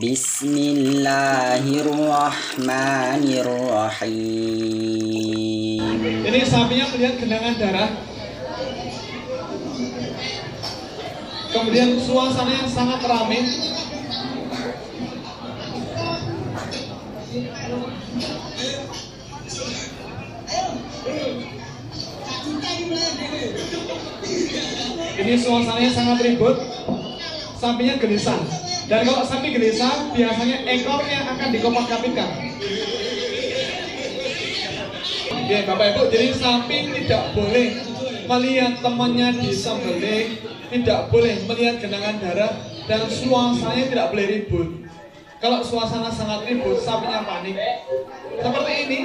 بسم الله الرحمن الرحيم Ini sapinya melihat genangan darah. Kemudian suasananya sangat ramai. Ini suasananya sangat ribut. Sapinya gelisah. Dan kalau sapi gelisah, biasanya ekornya akan dikopak-kapitkan. Ya Bapak Ibu, jadi sapi tidak boleh melihat temannya disembelih, tidak boleh melihat genangan darah, dan suasananya tidak boleh ribut. Kalau suasana sangat ribut, sapinya panik. Seperti ini,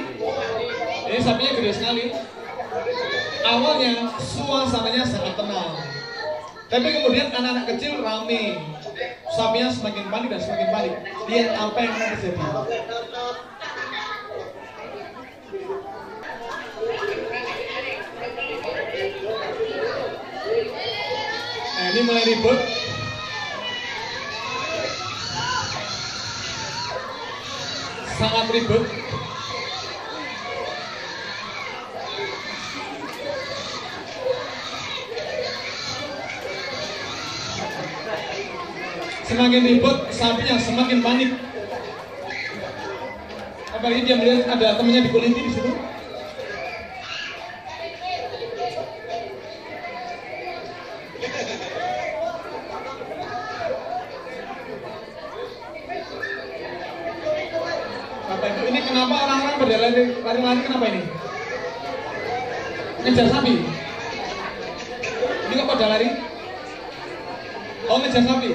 ini sapinya gede sekali. Awalnya suasananya sangat tenang, tapi kemudian anak-anak kecil rame. Sapinya semakin panik dan semakin panik. Lihat apa yang terjadi. Nah, ini mulai ribut. Sangat ribut. Semakin ribut, sapinya semakin panik. Apalagi dia melihat ada temannya dikulinti di situ. Bapak Ibu, ini kenapa orang-orang pada lari- lari-lari kenapa ini? Ngejar sapi. Ini kok pada lari? Oh ngejar sapi.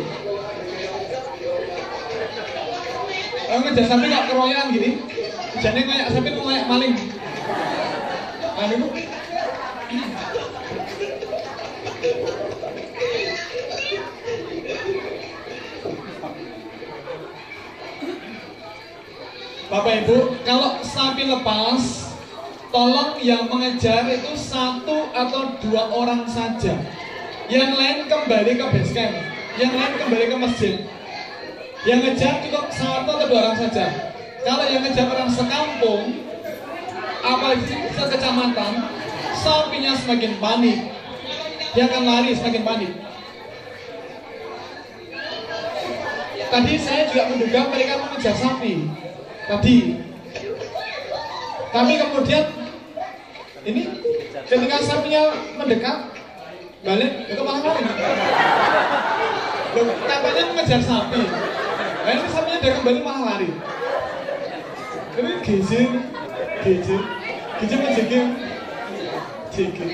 Oh ngejar sapi kok keroyokan gini? Jadi kayak sapi itu kayak maling. Nah, ini Bapak Ibu, kalau sapi lepas, tolong yang mengejar itu satu atau dua orang saja. Yang lain kembali ke base camp, yang lain kembali ke masjid. Yang ngejar cukup satu atau dua orang saja. Kalau yang ngejar orang sekampung, apalagi sekecamatan, sapinya semakin panik. Dia akan lari semakin panik. Tadi saya juga menduga mereka mengejar sapi. Tadi. Tapi kemudian ini ketika sapinya mendekat balik itu malah lari. Katanya mengejar sapi. Nah ini sapinya dia kembali malah lari. Ini gizi, gizi, gizi menjegi, jegi.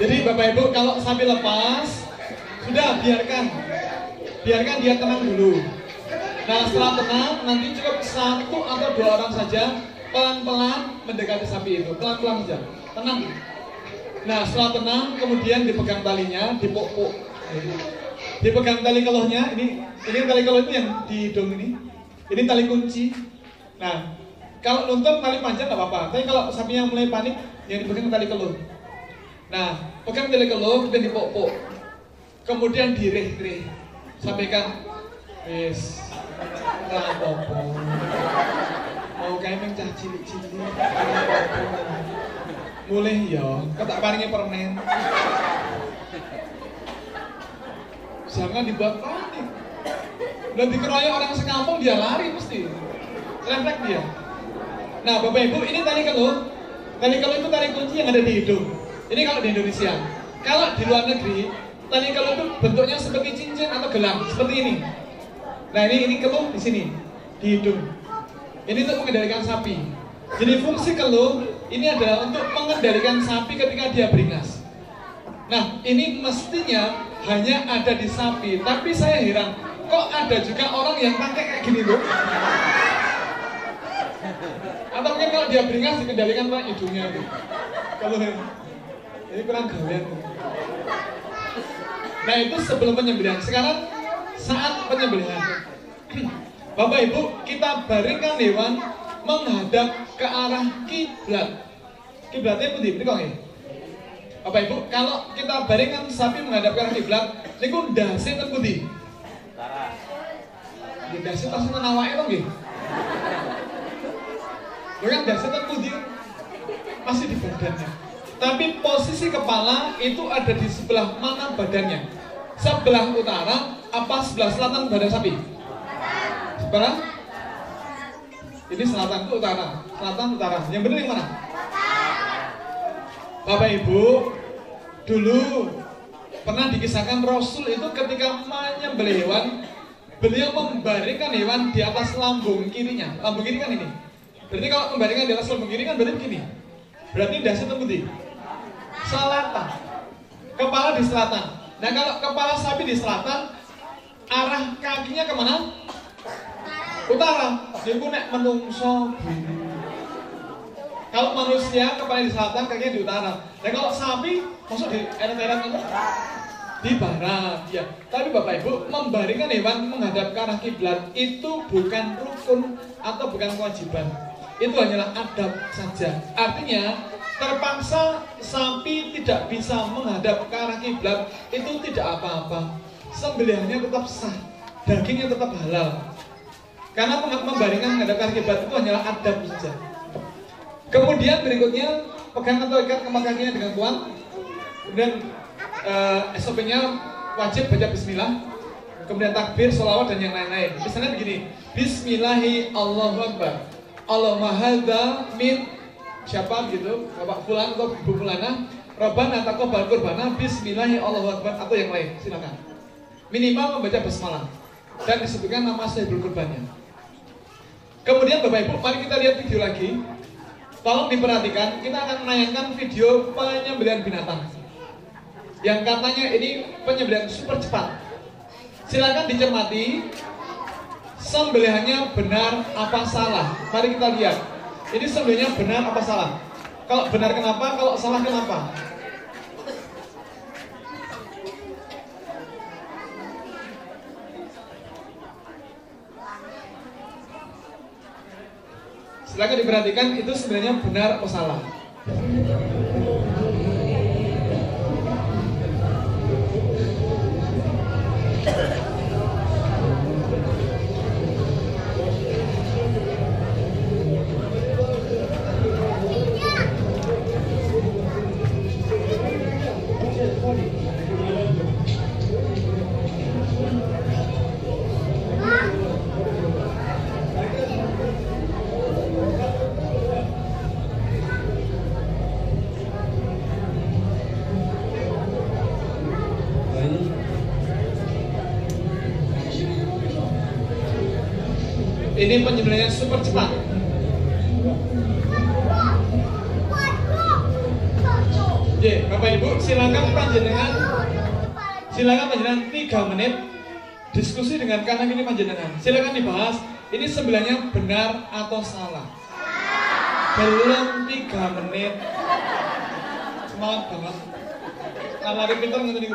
Jadi Bapak Ibu kalau sapi lepas sudah biarkan biarkan dia tenang dulu. Nah setelah tenang nanti cukup satu atau dua orang saja pelan-pelan mendekati sapi itu pelan-pelan saja tenang. Nah setelah tenang kemudian dipegang talinya dipuk-puk. Dipegang tali kelohnya ini ini tali keloh itu yang di hidung ini. Ini tali kunci. Nah kalau nuntut tali panjang nggak apa-apa. Tapi kalau sapinya mulai panik yang dipegang tali keluh. Nah, pegang tali keluh dan dipok-pok. Kemudian direh-reh. Sampaikan, wis, rapopo. Mau kayak mencah cilik-cilik. Mulai ya, kau tak paringi permen. Jangan dibuat panik. Dan dikeroyok orang sekampung dia lari mesti. Refleks dia. Nah, Bapak Ibu, ini tali keluh. Tali keluh itu tali kunci yang ada di hidung. Ini kalau di Indonesia. Kalau di luar negeri, tali keluh itu bentuknya seperti cincin atau gelang, seperti ini. Nah, ini ini keluh di sini, di hidung. Ini untuk mengendalikan sapi. Jadi fungsi keluh ini adalah untuk mengendalikan sapi ketika dia beringas. Nah, ini mestinya hanya ada di sapi, tapi saya heran, kok ada juga orang yang pakai kayak gini loh. Atau mungkin kalau dia beringas dikendalikan oleh hidungnya itu. Kalau ini kurang gawean. Nah itu sebelum penyembelihan. Sekarang saat penyembelihan. Bapak Ibu, kita baringkan hewan menghadap ke arah kiblat. Kiblatnya pun di ya. Bapak Ibu, kalau kita baringkan sapi menghadap ke arah kiblat, niku ndase ten pundi? Utara. Nggih ndase pas nang awake to nggih. Kan ndase ten pundi? Masih di badannya. Tapi posisi kepala itu ada di sebelah mana badannya? Sebelah utara apa sebelah selatan badan sapi? Sebelah? Ini selatan itu utara, selatan utara. Yang benar yang mana? Bapak Ibu, dulu pernah dikisahkan Rasul itu ketika menyembelih hewan, beliau membaringkan hewan di atas lambung kirinya. Lambung kiri kan ini. Berarti kalau membaringkan di atas lambung kiri kan berarti begini. Berarti dasar putih. Selatan. Kepala di selatan. Nah kalau kepala sapi di selatan, arah kakinya ke mana? Utara. Jadi nek menungso kalau manusia kepala di selatan, kakinya di utara. Dan kalau sapi, masuk di eret-eret di barat, ya. Tapi Bapak Ibu membaringkan hewan menghadap ke arah kiblat itu bukan rukun atau bukan kewajiban. Itu hanyalah adab saja. Artinya terpaksa sapi tidak bisa menghadap ke arah kiblat itu tidak apa-apa. Sembelihannya tetap sah, dagingnya tetap halal. Karena membaringkan menghadap ke arah kiblat itu hanyalah adab saja. Kemudian berikutnya pegang atau ikat kemak kakinya dengan kuat. Kemudian uh, eh, SOP-nya wajib baca Bismillah. Kemudian takbir, sholawat dan yang lain-lain. Misalnya begini, Bismillahi Allahu Akbar. Allahumma min siapa gitu, Bapak Fulan atau Ibu Fulana. Rabbana taqabbal qurbana Bismillahi Allahu Akbar atau yang lain. Silakan. Minimal membaca basmalah dan disebutkan nama sahibul kurbannya. Kemudian Bapak Ibu, mari kita lihat video lagi. Tolong diperhatikan, kita akan menayangkan video penyembelihan binatang. Yang katanya ini penyembelihan super cepat. Silakan dicermati sembelihannya benar apa salah. Mari kita lihat. Ini sembelihannya benar apa salah? Kalau benar kenapa? Kalau salah kenapa? Silahkan diperhatikan itu sebenarnya benar atau salah. Ini penyembelihannya super cepat. Oke, Bapak Ibu, silakan panjenengan silakan panjenengan 3 menit diskusi dengan kanan ini panjenengan. Silakan dibahas ini sembilannya benar atau salah. Belum 3 menit. Semangat banget. Kalau pintar ngerti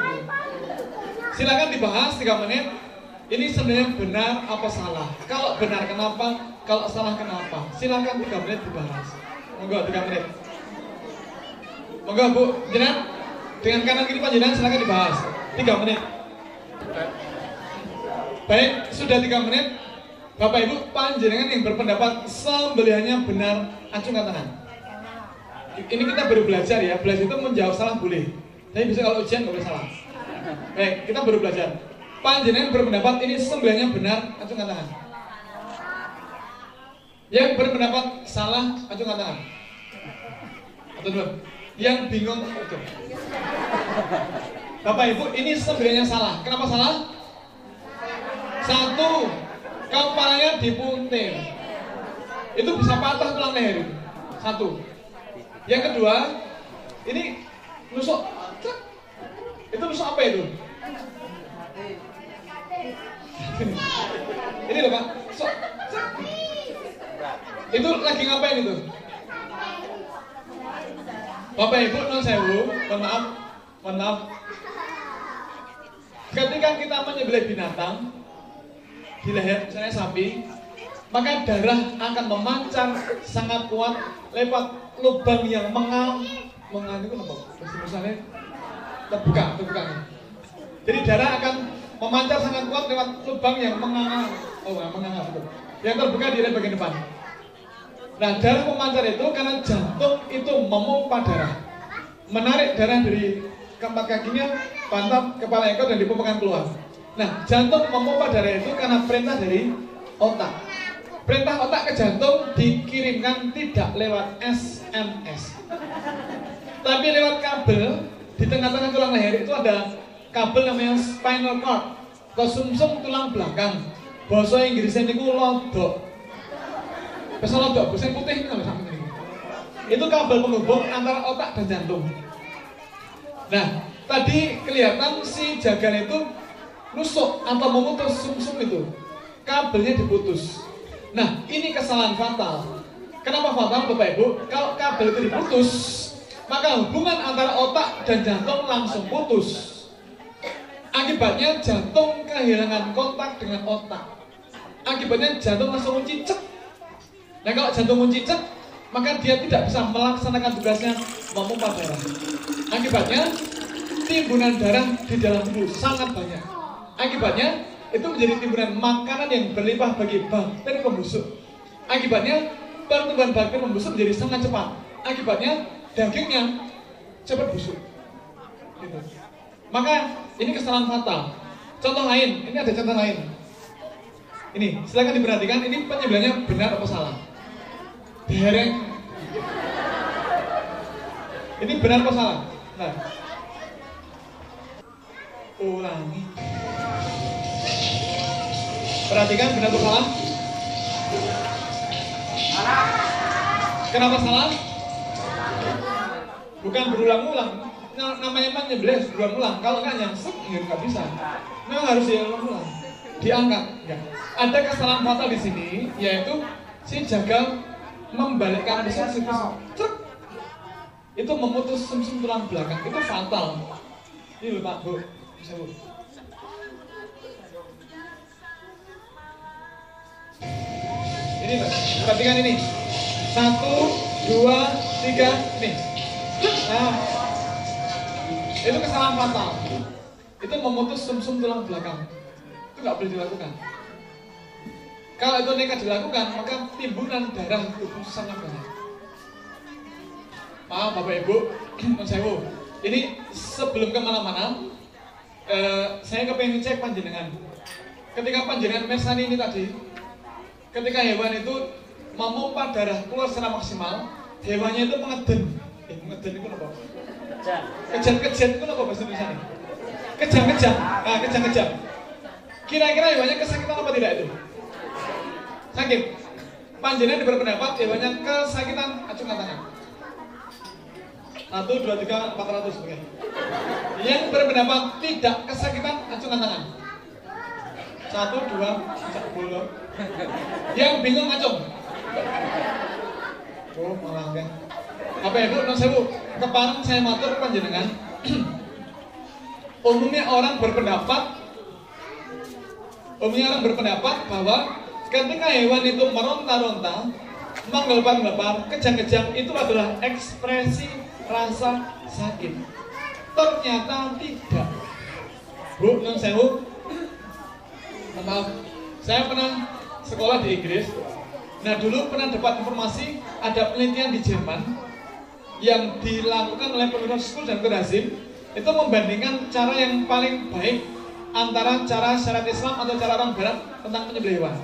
Silakan dibahas 3 menit ini sebenarnya benar apa salah? Kalau benar kenapa? Kalau salah kenapa? Silakan tiga menit dibahas. Monggo tiga menit. Monggo Bu, jenengan dengan kanan kiri panjenengan silakan dibahas. Tiga menit. Baik, sudah tiga menit. Bapak Ibu panjenengan yang berpendapat sembelihannya benar, acungkan tangan. Ini kita baru belajar ya, belajar itu menjawab salah boleh. Tapi bisa kalau ujian nggak boleh salah. Baik, kita baru belajar panjenengan berpendapat ini sembelihnya benar, acungkan tangan. Yang berpendapat salah, acungkan tangan. Atau dua. Yang bingung, oke. Bapak Ibu, ini sembelihnya salah. Kenapa salah? Satu, kepalanya dipuntir. Itu bisa patah tulang leher. Satu. Yang kedua, ini nusuk. Itu nusuk apa itu? Ini loh Pak. So, so. Itu lagi ngapain itu? Bapak Ibu non sewu, mohon maaf, mohon maaf. Ketika kita menyembelih binatang, di leher misalnya sapi, maka darah akan memancar sangat kuat lewat lubang yang mengal mengal itu apa? Terbuka, terbuka. Jadi darah akan memancar sangat kuat lewat lubang yang mengal, oh mengal betul, yang terbuka di bagian depan. Nah darah memancar itu karena jantung itu memompa darah, menarik darah dari keempat kakinya, pantat, kepala ekor dan dipompakan keluar. Nah jantung memompa darah itu karena perintah dari otak. Perintah otak ke jantung dikirimkan tidak lewat SMS, tapi lewat kabel di tengah-tengah tulang leher itu ada kabel namanya spinal cord atau sumsum tulang belakang. Bahasa Inggrisnya itu lodok. Bahasa lodok, bahasa putih ini sampai ini. Itu kabel penghubung antara otak dan jantung. Nah, tadi kelihatan si jagan itu nusuk atau memutus sumsum itu. Kabelnya diputus. Nah, ini kesalahan fatal. Kenapa fatal, Bapak Ibu? Kalau kabel itu diputus, maka hubungan antara otak dan jantung langsung putus. Akibatnya jantung kehilangan kontak dengan otak. Akibatnya jantung langsung mencicek. Nah kalau jantung mencicek, maka dia tidak bisa melaksanakan tugasnya memompa darah. Akibatnya timbunan darah di dalam tubuh sangat banyak. Akibatnya itu menjadi timbunan makanan yang berlimpah bagi bakteri pembusuk. Akibatnya pertumbuhan bakteri pembusuk menjadi sangat cepat. Akibatnya dagingnya cepat busuk. Gitu. Maka ini kesalahan fatal. Contoh lain, ini ada contoh lain. Ini, silakan diperhatikan, ini penyebelahnya benar apa salah? Dereng. Ini benar apa salah? Nah. Ulangi. Perhatikan benar atau salah? Kenapa salah? Bukan berulang-ulang, nah, namanya emang nyembelih berulang-ulang. Kalau nggak nyangsep, ya nggak bisa. Memang harus diulang-ulang, diangkat. Ya. Ada kesalahan fatal di sini, yaitu si jagal membalikkan mesin Cek. Itu memutus sumsum tulang belakang. Itu fatal. Ini Pak, Bu. Bisa Bu. Ini Pak, perhatikan ini. Satu, dua, tiga, nih. Nah, itu kesalahan fatal. Itu memutus sumsum tulang belakang. Itu nggak boleh dilakukan. Kalau itu nekat dilakukan, maka timbunan darah tubuh sangat banyak. Maaf Bapak Ibu, Mas Sewu. Ini sebelum ke mana-mana, eh, saya kepengen cek panjenengan. Ketika panjenengan mesani ini tadi, ketika hewan itu memompa darah keluar secara maksimal, hewannya itu mengeden. Eh, mengeden itu apa? Kejam-kejam itu apa bahasa Indonesia? Kejam-kejam. Nah, kejam-kejam. Kira-kira hewannya kesakitan apa tidak itu? Sakit. Panjenengan berpendapat hewannya kesakitan, acungkan tangan. Satu, dua, tiga, empat ratus. Oke. Yang berpendapat tidak kesakitan, acungkan tangan. Satu, dua, tiga, puluh. Yang bingung acung. Oh, malah kan. Apa ya bu, non sewu, keparang saya matur panjenengan. umumnya orang berpendapat, umumnya orang berpendapat bahwa ketika hewan itu meronta-ronta, menggelapar-gelapar, kejang-kejang itu adalah ekspresi rasa sakit. Ternyata tidak. Bu, non sewu, maaf, saya pernah sekolah di Inggris. Nah dulu pernah dapat informasi ada penelitian di Jerman yang dilakukan oleh pemerintah School dan Kerazim itu membandingkan cara yang paling baik antara cara syariat Islam atau cara orang Barat tentang penyembelih hewan.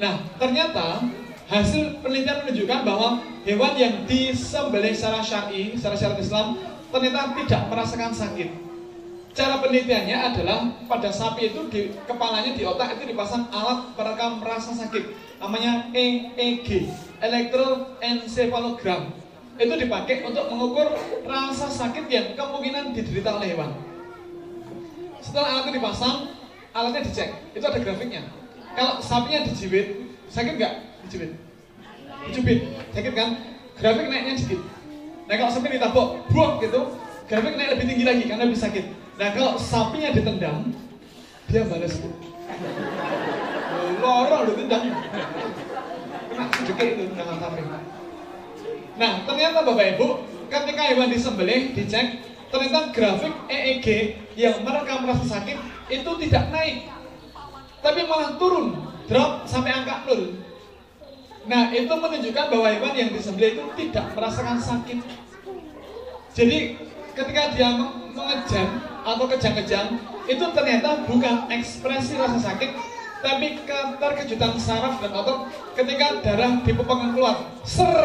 Nah ternyata hasil penelitian menunjukkan bahwa hewan yang disembelih secara syar'i, secara syariat Islam ternyata tidak merasakan sakit. Cara penelitiannya adalah pada sapi itu di kepalanya di otak itu dipasang alat perekam rasa sakit namanya EEG, elektroencephalogram. Itu dipakai untuk mengukur rasa sakit yang kemungkinan diderita oleh hewan. Setelah alat itu dipasang, alatnya dicek. Itu ada grafiknya. Kalau sapinya dijibit, sakit nggak? Dijibit. Dijibit, sakit kan? Grafik naiknya sedikit. Nah kalau sapi ditabok, buang gitu, grafik naik lebih tinggi lagi karena lebih sakit. Nah kalau sapinya ditendang, dia balas. loro lho tendang. Kena sedikit itu jangan sampai. Nah, ternyata Bapak Ibu, ketika hewan disembelih, dicek, ternyata grafik EEG yang merekam rasa sakit itu tidak naik. Tapi malah turun, drop sampai angka nol. Nah, itu menunjukkan bahwa hewan yang disembelih itu tidak merasakan sakit. Jadi, ketika dia mengejan atau kejang-kejang, itu ternyata bukan ekspresi rasa sakit, tapi keterkejutan saraf dan otot ketika darah di keluar. Ser,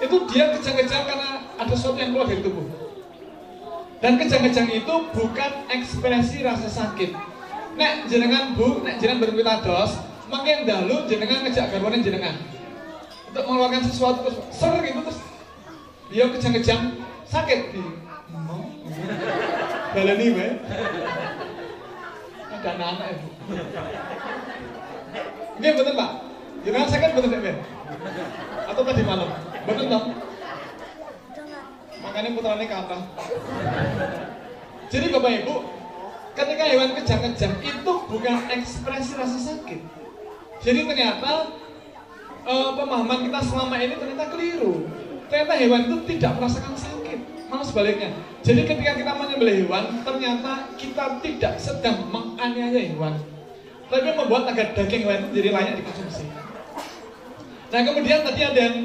Itu dia kejang-kejang karena ada sesuatu yang keluar dari tubuh. Dan kejang-kejang itu bukan ekspresi rasa sakit. Nek jenengan bu, nek jenengan berpitados, makin dalu jenengan ngejak garwane jenengan. Untuk mengeluarkan sesuatu terus ser gitu terus dia kejang-kejang sakit. Di balani be ada anak-anak ibu ini betul pak jenengan sakit betul be atau tadi malam? Betul dong makanya putranya kata jadi bapak ibu ketika hewan kejang-kejang itu bukan ekspresi rasa sakit. Jadi ternyata uh, pemahaman kita selama ini ternyata keliru. Ternyata hewan itu tidak merasakan sakit. Malah sebaliknya. Jadi ketika kita menyembelih hewan ternyata kita tidak sedang menganiaya hewan. Tapi membuat agar daging hewan itu jadi layak dikonsumsi nah kemudian tadi ada yang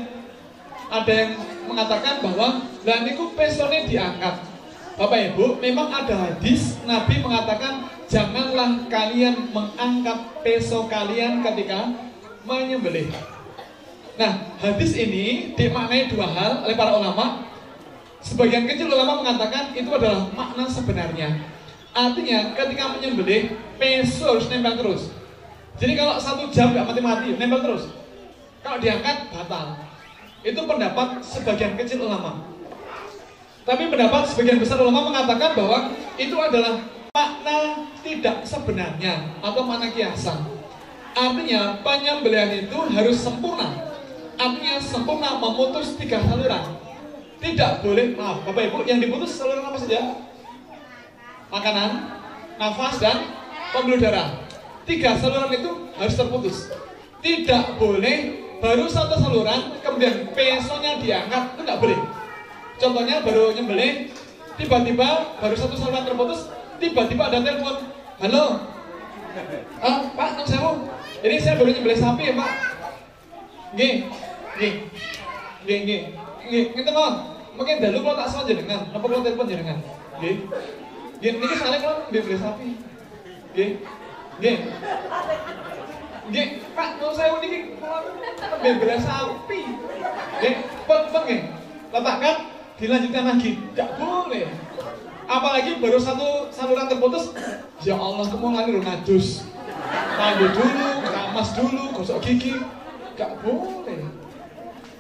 ada yang mengatakan bahwa lah ini pesone diangkat Bapak Ibu, memang ada hadis Nabi mengatakan janganlah kalian mengangkat peso kalian ketika menyembelih. Nah, hadis ini dimaknai dua hal oleh para ulama. Sebagian kecil ulama mengatakan itu adalah makna sebenarnya. Artinya ketika menyembelih peso harus nempel terus. Jadi kalau satu jam nggak mati-mati, nempel terus. Kalau diangkat batal. Itu pendapat sebagian kecil ulama. Tapi pendapat sebagian besar ulama mengatakan bahwa itu adalah makna tidak sebenarnya atau makna kiasan. Artinya penyembelihan itu harus sempurna. Artinya sempurna memutus tiga saluran. Tidak boleh, maaf Bapak Ibu, yang diputus saluran apa saja? Makanan, nafas, dan pembuluh darah. Tiga saluran itu harus terputus. Tidak boleh baru satu saluran, kemudian pesonya diangkat, itu tidak boleh Contohnya baru nyembelih, tiba-tiba baru satu saluran terputus, tiba-tiba ada telepon, halo, ah Pak, nang sewu, ini saya baru nyembelih sapi ya Pak. Gih, gih, gih, gih, gih, gitu mau, mungkin dulu kalau tak salah jenengan, apa kalau telepon jenengan, gih, gih, ini saling kalau nyembelih sapi, gih, gih, gih, Pak, mau saya ini? Nyembelih sapi, gih, pun, pun, gih, letakkan dilanjutkan lagi. Tidak boleh. Apalagi baru satu saluran terputus ya Allah kamu ngani ngadus mandi dulu kamas dulu gosok gigi. Gak boleh.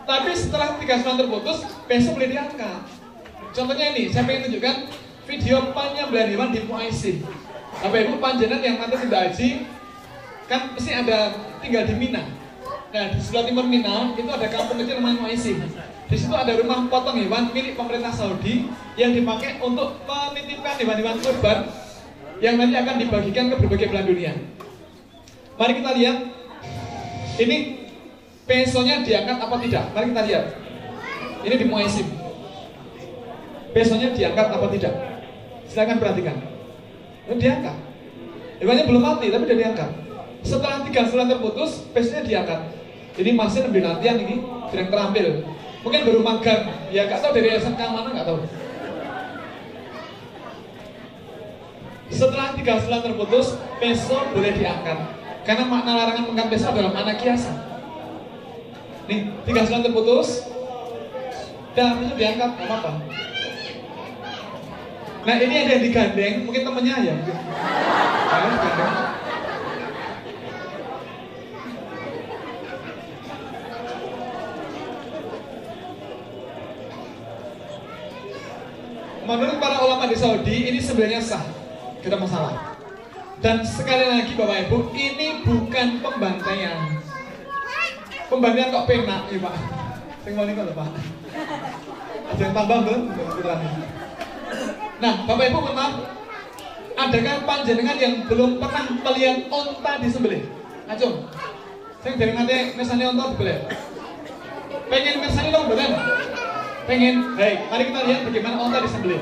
Tapi setelah tiga saluran terputus besok boleh diangkat. Contohnya ini saya ingin tunjukkan video penyembelihan hewan di Muaisin Bapak Ibu panjenengan yang nanti tidak haji kan pasti ada tinggal di Mina nah di sebelah timur Mina itu ada kampung kecil namanya Muaisin di situ ada rumah potong hewan milik pemerintah Saudi yang dipakai untuk menitipkan hewan-hewan kurban yang nanti akan dibagikan ke berbagai belahan dunia. Mari kita lihat ini pesonya diangkat apa tidak? Mari kita lihat. Ini di Muaisim. Pesonya diangkat apa tidak? Silahkan perhatikan. Ini diangkat. Hewannya belum mati tapi sudah diangkat. Setelah tiga bulan terputus, pesonya diangkat. Jadi masih lebih latihan ini, sedang terampil mungkin baru magang. Ya nggak tahu dari SMK mana nggak tahu. Setelah tiga bulan terputus peso boleh diangkat. Karena makna larangan mengangkat peso adalah makna kiasan. Nih tiga bulan terputus dan peso diangkat apa apa nah ini ada yang digandeng mungkin temennya ya. Mungkin. Nah, menurut para ulama di Saudi ini sebenarnya sah. Kita masalah dan sekali lagi Bapak Ibu ini bukan pembantaian. Pembantaian kok penak ya Pak? Tengok ini kalau Pak. Ada yang tambah belum nah Bapak Ibu memang Adakah panjenengan yang belum pernah melihat onta disembelih? Ayo, saya dari nanti misalnya onta disembelih. Pengen misalnya dong, bener? Pengen? Baik, mari kita lihat bagaimana onta disembelih.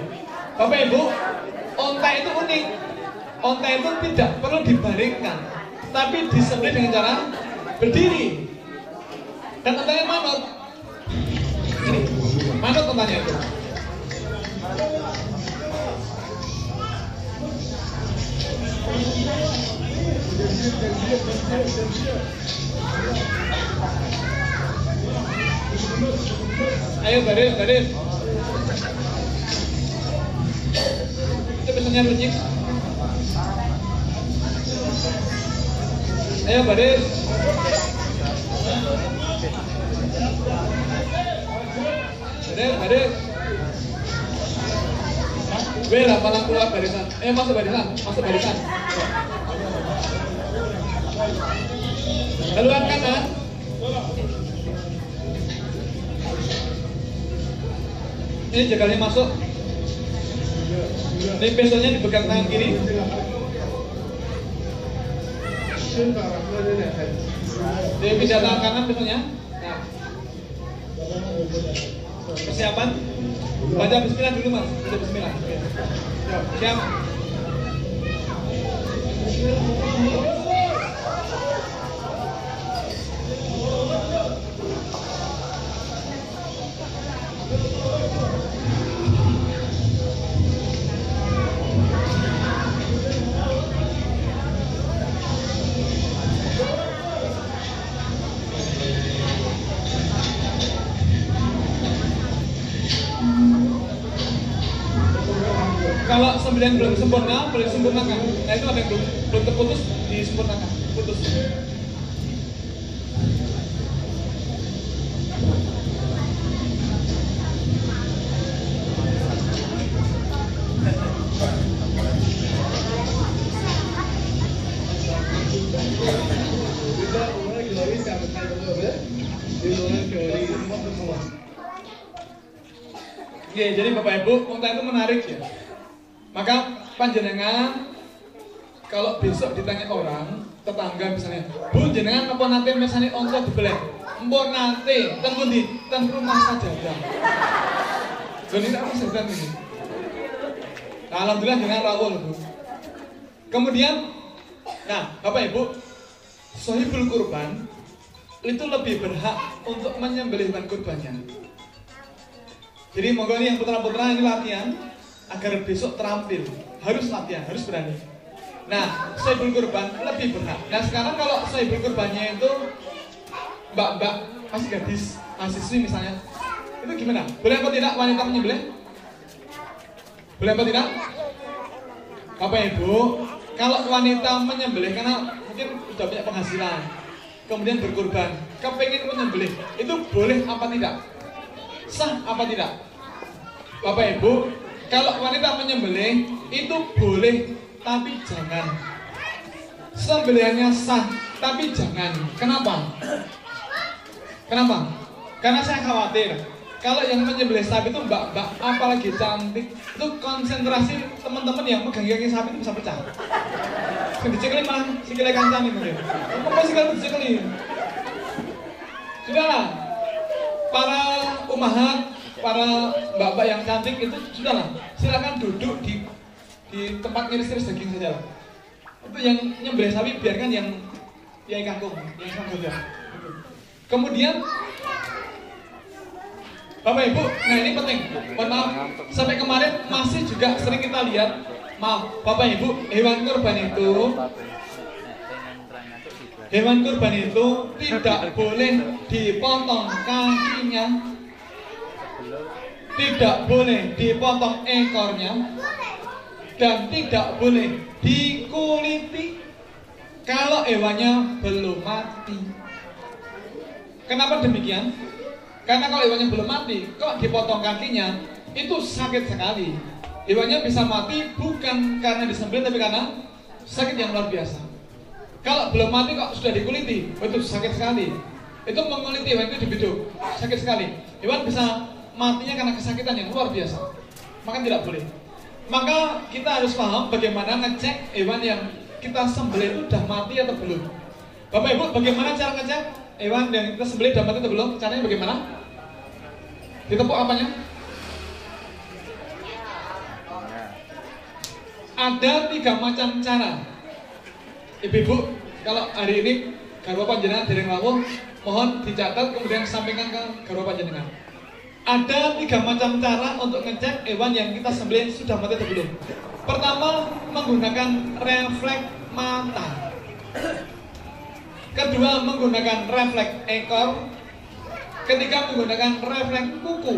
Bapak Ibu, onta itu unik. Onta itu tidak perlu dibaringkan, tapi disembelih dengan cara berdiri. Dan ontanya manut. Ini, manut ontanya itu. Ayo baris, baris. Itu pesannya runcing. Ayo baris. Baris, baris. Bela, malah keluar barisan. Eh, masuk barisan, masuk barisan. Haluan kanan. Ini jagalnya masuk. Ini pesonya dipegang tangan kiri. Dia pindah tangan kanan pesonya. Nah. Persiapan. Baca bismillah dulu mas. Baca bismillah. Siap. Sembilan belum sempurna, boleh disempurnakan. Nah itu ada yang belum, belum terputus, disempurnakan. Putus. Oke, jadi Bapak Ibu, unta itu menarik ya. Maka panjenengan kalau besok ditanya orang, tetangga misalnya, Bu jenengan apa nanti misalnya onta dibelek? Empur nanti, ten di ten rumah saja Jadi apa sedang ini? Nah, Alhamdulillah dengan rawol Bu. Kemudian, nah Bapak Ibu, sohibul kurban itu lebih berhak untuk menyembelihkan kurbannya. Jadi monggo ini yang putra-putra ini latihan agar besok terampil. Harus latihan, harus berani. Nah, sohibul kurban lebih berhak. Nah sekarang kalau sohibul kurbannya itu mbak-mbak masih gadis, mahasiswi misalnya, itu gimana? Boleh apa tidak wanita menyembelih? Boleh apa tidak? Bapak Ibu, kalau wanita menyembelih karena mungkin sudah punya penghasilan, kemudian berkurban, kepengen menyembelih, itu boleh apa tidak? Sah apa tidak? Bapak Ibu, kalau wanita menyembelih itu boleh tapi jangan. Sembelihannya sah tapi jangan. Kenapa? Kenapa? Karena saya khawatir kalau yang menyembelih sapi itu mbak-mbak apalagi cantik itu konsentrasi teman-teman yang megang kaki sapi itu bisa pecah. Dicekli malah sikile kancane mungkin. Apa sikile dicekli? Sudahlah. Para umahat para mbak-mbak yang cantik itu sudahlah silakan duduk di di tempat ngiris-ngiris daging saja. Itu yang nyembelih sapi biarkan yang yang kangkung, yang kangkung saja. Kemudian Bapak Ibu, nah ini penting. Mohon maaf, sampai kemarin masih juga sering kita lihat, maaf, Bapak Ibu, hewan kurban itu Hewan kurban itu tidak boleh dipotong kakinya tidak boleh dipotong ekornya dan tidak boleh dikuliti kalau hewannya belum mati. Kenapa demikian? Karena kalau hewannya belum mati, kok dipotong kakinya, itu sakit sekali. Hewannya bisa mati bukan karena disembelih tapi karena sakit yang luar biasa. Kalau belum mati kok sudah dikuliti, itu sakit sekali. Itu menguliti hewan itu dibiduk, sakit sekali. Hewan bisa matinya karena kesakitan yang luar biasa. Maka tidak boleh. Maka kita harus paham bagaimana ngecek hewan yang kita sembelih itu sudah mati atau belum. Bapak Ibu, bagaimana cara ngecek hewan yang kita sembelih sudah mati atau belum? Caranya bagaimana? Ditepuk apanya? Ada tiga macam cara. Ibu-ibu, kalau hari ini garwa panjenengan dereng lawuh, mohon dicatat kemudian sampaikan ke garwa panjenengan. Ada tiga macam cara untuk ngecek hewan yang kita sembelih sudah mati atau belum. Pertama, menggunakan refleks mata. Kedua, menggunakan refleks ekor. Ketiga, menggunakan refleks kuku.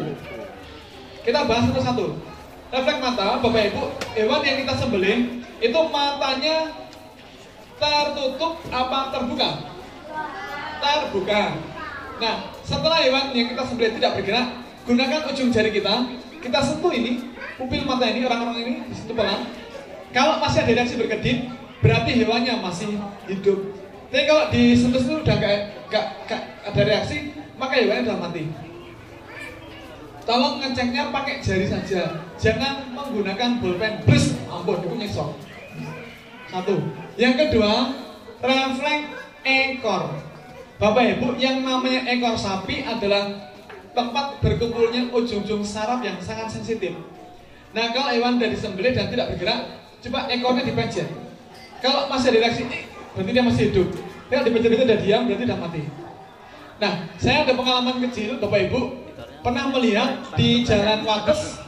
Kita bahas satu-satu. Refleks mata, Bapak Ibu, hewan yang kita sembelih itu matanya tertutup apa terbuka? Terbuka. Nah, setelah hewan yang kita sembelih tidak bergerak, gunakan ujung jari kita, kita sentuh ini, pupil mata ini, orang-orang ini situ pelan. Kalau masih ada reaksi berkedip, berarti hewannya masih hidup. Tapi kalau disentuh itu udah gak, gak, gak ada reaksi, maka hewannya sudah mati. Tolong ngeceknya pakai jari saja, jangan menggunakan bolpen. Bres, ampun, itu nyesok. Satu. Yang kedua, refleks ekor. Bapak Ibu, yang namanya ekor sapi adalah tempat berkumpulnya ujung-ujung saraf yang sangat sensitif. Nah, kalau hewan dari disembelih dan tidak bergerak, coba ekornya dipencet. Kalau masih ada reaksi, berarti dia masih hidup. Kalau dipencet itu udah diam, berarti udah mati. Nah, saya ada pengalaman kecil, Bapak Ibu, pernah melihat di Jalan Wates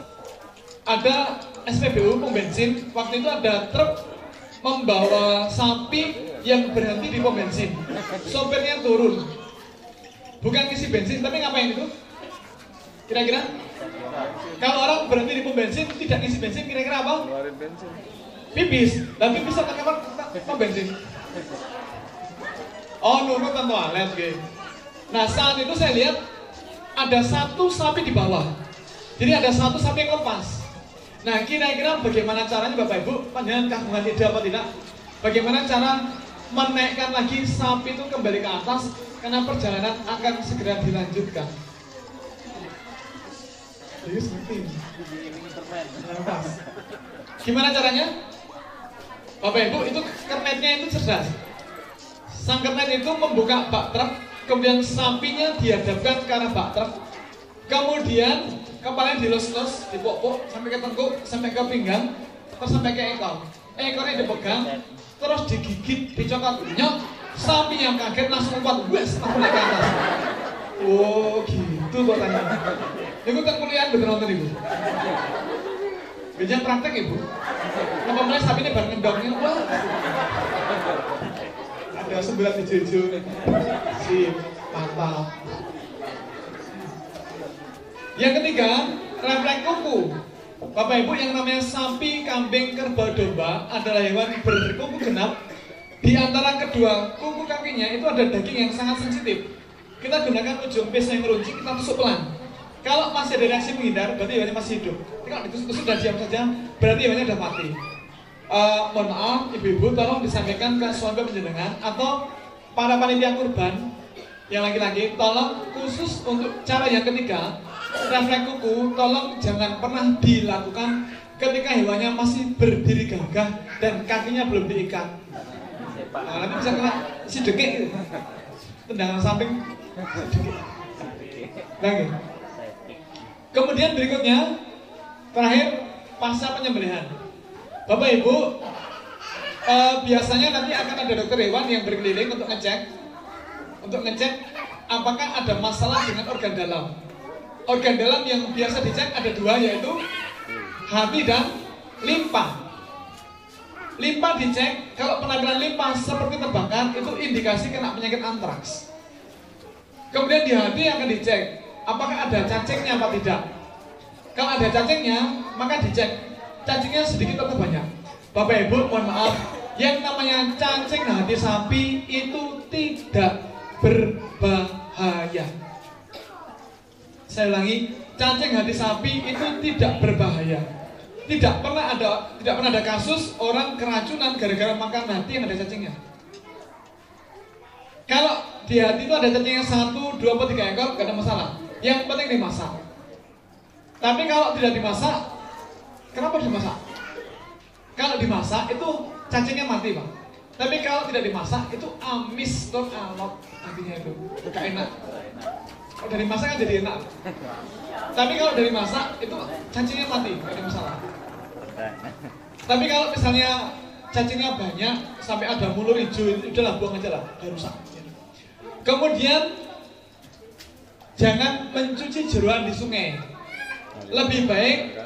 ada SPBU pom bensin. Waktu itu ada truk membawa sapi yang berhenti di pom bensin. Sopirnya turun. Bukan isi bensin, tapi ngapain itu? Kira-kira? Kalau orang berhenti di pom bensin tidak isi bensin, kira-kira apa? Pipis. Dan pipis atau kamar pom bensin? Oh, nurut tentu alet, gitu. Nah, saat itu saya lihat ada satu sapi di bawah. Jadi ada satu sapi yang lepas. Nah, kira-kira bagaimana caranya Bapak Ibu, panjangan kagungan ide apa tidak? Bagaimana cara menaikkan lagi sapi itu kembali ke atas karena perjalanan akan segera dilanjutkan. Jadi ini. Gimana caranya? Bapak Ibu, itu kernetnya itu cerdas. Sang kernet itu membuka bak truk, kemudian sapinya dihadapkan ke arah bak truk, kemudian kepalanya dilus-lus, dipok-pok sampai ke tengkuk, sampai ke pinggang, terus sampai ke ekor. Ekornya dipegang, terus digigit, dicokot, nyok, sapinya kaget langsung lompat, wes, naik ke atas. Oh gitu kok tanya. Ibu tak kuliah betul nonton ibu. Biasanya praktek ibu. Kenapa mulai sapi ini bareng ngendongnya? Wah. Ada sembilan di jeju. Si mantap. Yang ketiga, refleks kuku. Bapak Ibu yang namanya sapi, kambing, kerbau, domba adalah hewan berkuku genap. Di antara kedua kuku kakinya itu ada daging yang sangat sensitif. Kita gunakan ujung pisau yang meruncing, kita tusuk pelan. Kalau masih ada reaksi menghindar, berarti hewannya masih hidup. Tapi kalau ditusuk-tusuk dan diam saja, berarti hewannya sudah mati. Uh, mohon maaf, ibu-ibu tolong disampaikan ke suami penjenengan atau para panitia kurban yang laki-laki, tolong khusus untuk cara yang ketiga, refleks kuku, tolong jangan pernah dilakukan ketika hewannya masih berdiri gagah dan kakinya belum diikat. Nah, nanti bisa kena si dekik gitu. Tendangan samping. Lagi. Kemudian berikutnya, terakhir pasca penyembelihan. Bapak Ibu, eh, biasanya nanti akan ada dokter hewan yang berkeliling untuk ngecek, untuk ngecek apakah ada masalah dengan organ dalam. Organ dalam yang biasa dicek ada dua yaitu hati dan limpa. Limpa dicek, kalau penampilan limpa seperti terbakar itu indikasi kena penyakit antraks. Kemudian di hati akan dicek, apakah ada cacingnya apa tidak. Kalau ada cacingnya, maka dicek cacingnya sedikit atau banyak. Bapak Ibu, mohon maaf, yang namanya cacing hati sapi itu tidak berbahaya. Saya ulangi, cacing hati sapi itu tidak berbahaya. Tidak pernah ada tidak pernah ada kasus orang keracunan gara-gara makan hati yang ada cacingnya. Kalau di hati itu ada cacingnya satu, dua, atau tiga ekor, gak ada masalah. Yang penting dimasak. Tapi kalau tidak dimasak, kenapa dimasak? Kalau dimasak itu cacingnya mati pak. Tapi kalau tidak dimasak itu amis tuh alot artinya itu gak enak. Kalau dari masak kan jadi enak. Tapi kalau dari masak itu cacingnya mati, gak ada masalah. Tapi kalau misalnya cacingnya banyak sampai ada mulu hijau itu udahlah buang aja lah, udah rusak. Kemudian jangan mencuci jeruan di sungai. Lebih baik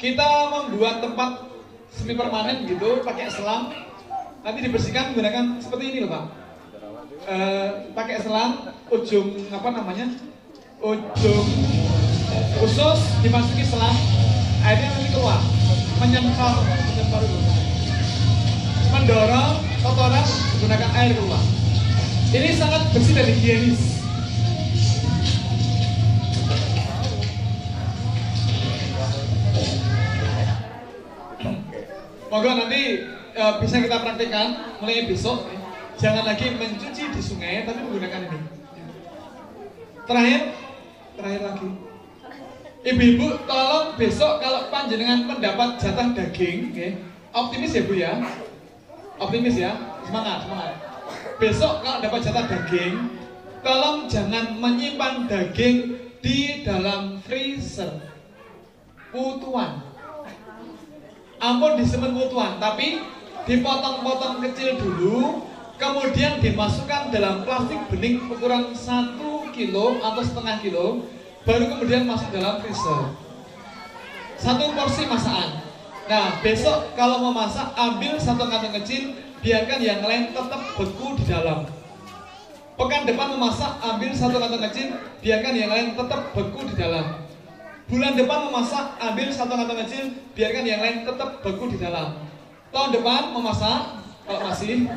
kita membuat tempat semi permanen gitu pakai selang. Nanti dibersihkan menggunakan seperti ini loh pak. E, pakai selang ujung apa namanya? Ujung khusus dimasuki selang. Airnya nanti keluar. Menyempal itu mendorong kotoran menggunakan air keluar. Ini sangat bersih dan higienis Moga nanti uh, bisa kita praktekkan mulai besok. Jangan lagi mencuci di sungai, tapi menggunakan ini. Terakhir, terakhir lagi. Ibu-ibu, tolong besok kalau panjenengan mendapat jatah daging, okay, optimis ya bu ya, optimis ya, semangat, semangat. Besok kalau dapat jatah daging, tolong jangan menyimpan daging di dalam freezer, putuan ampun disemen mutuan, tapi dipotong-potong kecil dulu, kemudian dimasukkan dalam plastik bening ukuran 1 kilo atau setengah kilo, baru kemudian masuk dalam freezer. Satu porsi masakan. Nah, besok kalau mau masak, ambil satu kantong kecil, biarkan yang lain tetap beku di dalam. Pekan depan memasak, ambil satu kantong kecil, biarkan yang lain tetap beku di dalam Bulan depan memasak, ambil satu kantong kecil, biarkan yang lain tetap beku di dalam. Tahun depan memasak, kalau masih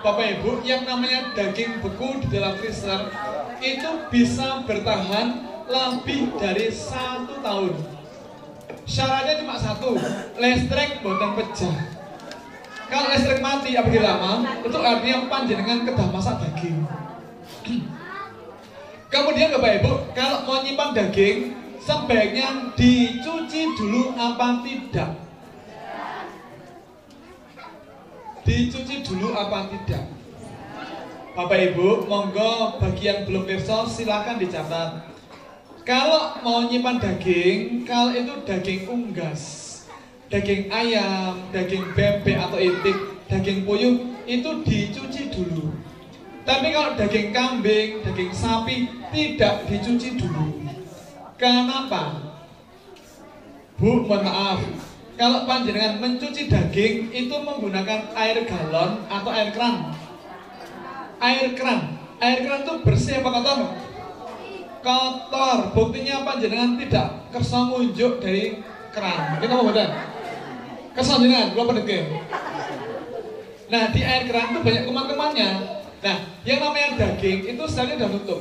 Bapak Ibu, yang namanya daging beku di dalam freezer itu bisa bertahan lebih dari satu tahun. Syaratnya cuma satu, listrik buatan pecah. Kalau listrik mati apalagi lama, itu artinya panjenengan kedah masak daging. Kemudian Bapak Ibu, kalau mau nyimpan daging, sebaiknya dicuci dulu apa tidak? Dicuci dulu apa tidak? Bapak Ibu, monggo bagi yang belum pirsa silakan dicatat. Kalau mau nyimpan daging, kalau itu daging unggas, daging ayam, daging bebek atau itik, daging puyuh itu dicuci dulu. Tapi kalau daging kambing, daging sapi tidak dicuci dulu. Kenapa? Bu, mohon maaf. Kalau panjenengan mencuci daging itu menggunakan air galon atau air keran. Air keran. Air keran itu bersih apa kotor? Kotor. Buktinya panjenengan tidak kersa munjuk dari keran. Kita mau badan. Kersa jenengan, belum Nah, di air keran itu banyak kuman-kumannya Nah, yang namanya daging itu selnya sudah tutup.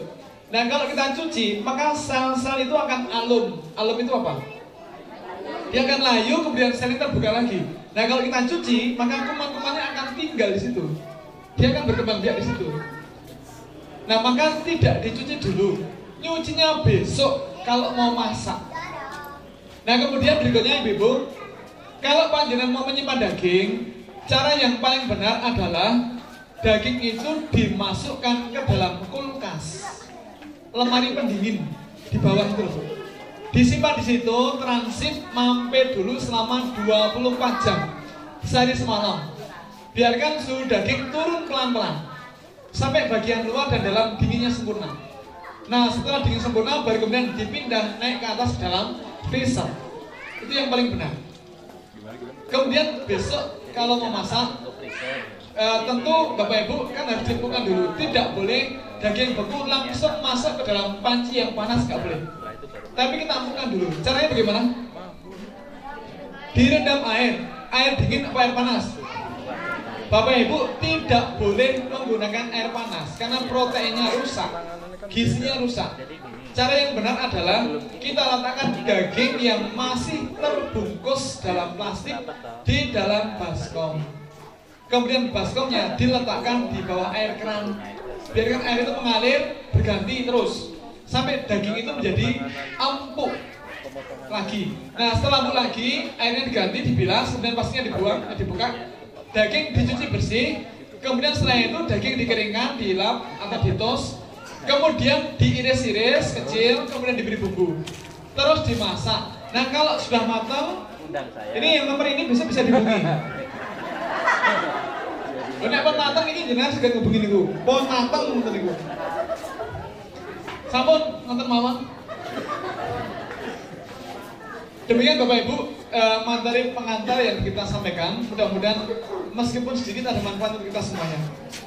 Nah, kalau kita cuci, maka sel-sel itu akan alum. Alum itu apa? Dia akan layu, kemudian sel terbuka lagi. Nah, kalau kita cuci, maka kuman-kumannya akan tinggal di situ. Dia akan berkembang biak di situ. Nah, maka tidak dicuci dulu. Nyucinya besok kalau mau masak. Nah, kemudian berikutnya Ibu, kalau panjenengan mau menyimpan daging, cara yang paling benar adalah daging itu dimasukkan ke dalam kulkas. Lemari pendingin di bawah itu disimpan di situ transit mampir dulu selama 24 jam sehari semalam. Biarkan suhu daging turun pelan-pelan sampai bagian luar dan dalam dinginnya sempurna. Nah setelah dingin sempurna baru kemudian dipindah naik ke atas dalam freezer. Itu yang paling benar. Kemudian besok kalau mau masak e, tentu Bapak Ibu kan harus ditentukan dulu. Tidak boleh daging beku langsung masuk ke dalam panci yang panas nggak boleh. Tapi kita ampukan dulu. Caranya bagaimana? Direndam air. Air dingin apa air panas? Bapak Ibu tidak boleh menggunakan air panas karena proteinnya rusak gizinya rusak. Cara yang benar adalah kita letakkan daging yang masih terbungkus dalam plastik di dalam baskom Kemudian baskomnya diletakkan di bawah air keran. Biarkan air itu mengalir berganti terus sampai daging itu menjadi empuk. lagi. Nah setelah empuk lagi, airnya diganti, dibilas, kemudian pastinya dibuang, eh, dibuka. Daging dicuci bersih, kemudian setelah itu daging dikeringkan, dilap atau ditos, kemudian diiris-iris kecil, kemudian diberi bumbu, terus dimasak. Nah kalau sudah matang, ini yang nomor ini bisa bisa dihubungi. Nek pun matang ini jenengan segera ngubungi niku. Pun matang ngoten niku. Sampun nonton mawon. Demikian Bapak Ibu eh, materi pengantar yang kita sampaikan. Mudah-mudahan meskipun sedikit ada manfaat untuk kita semuanya.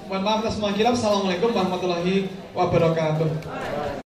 Mohon maaf atas semua kilap. Assalamualaikum warahmatullahi wabarakatuh.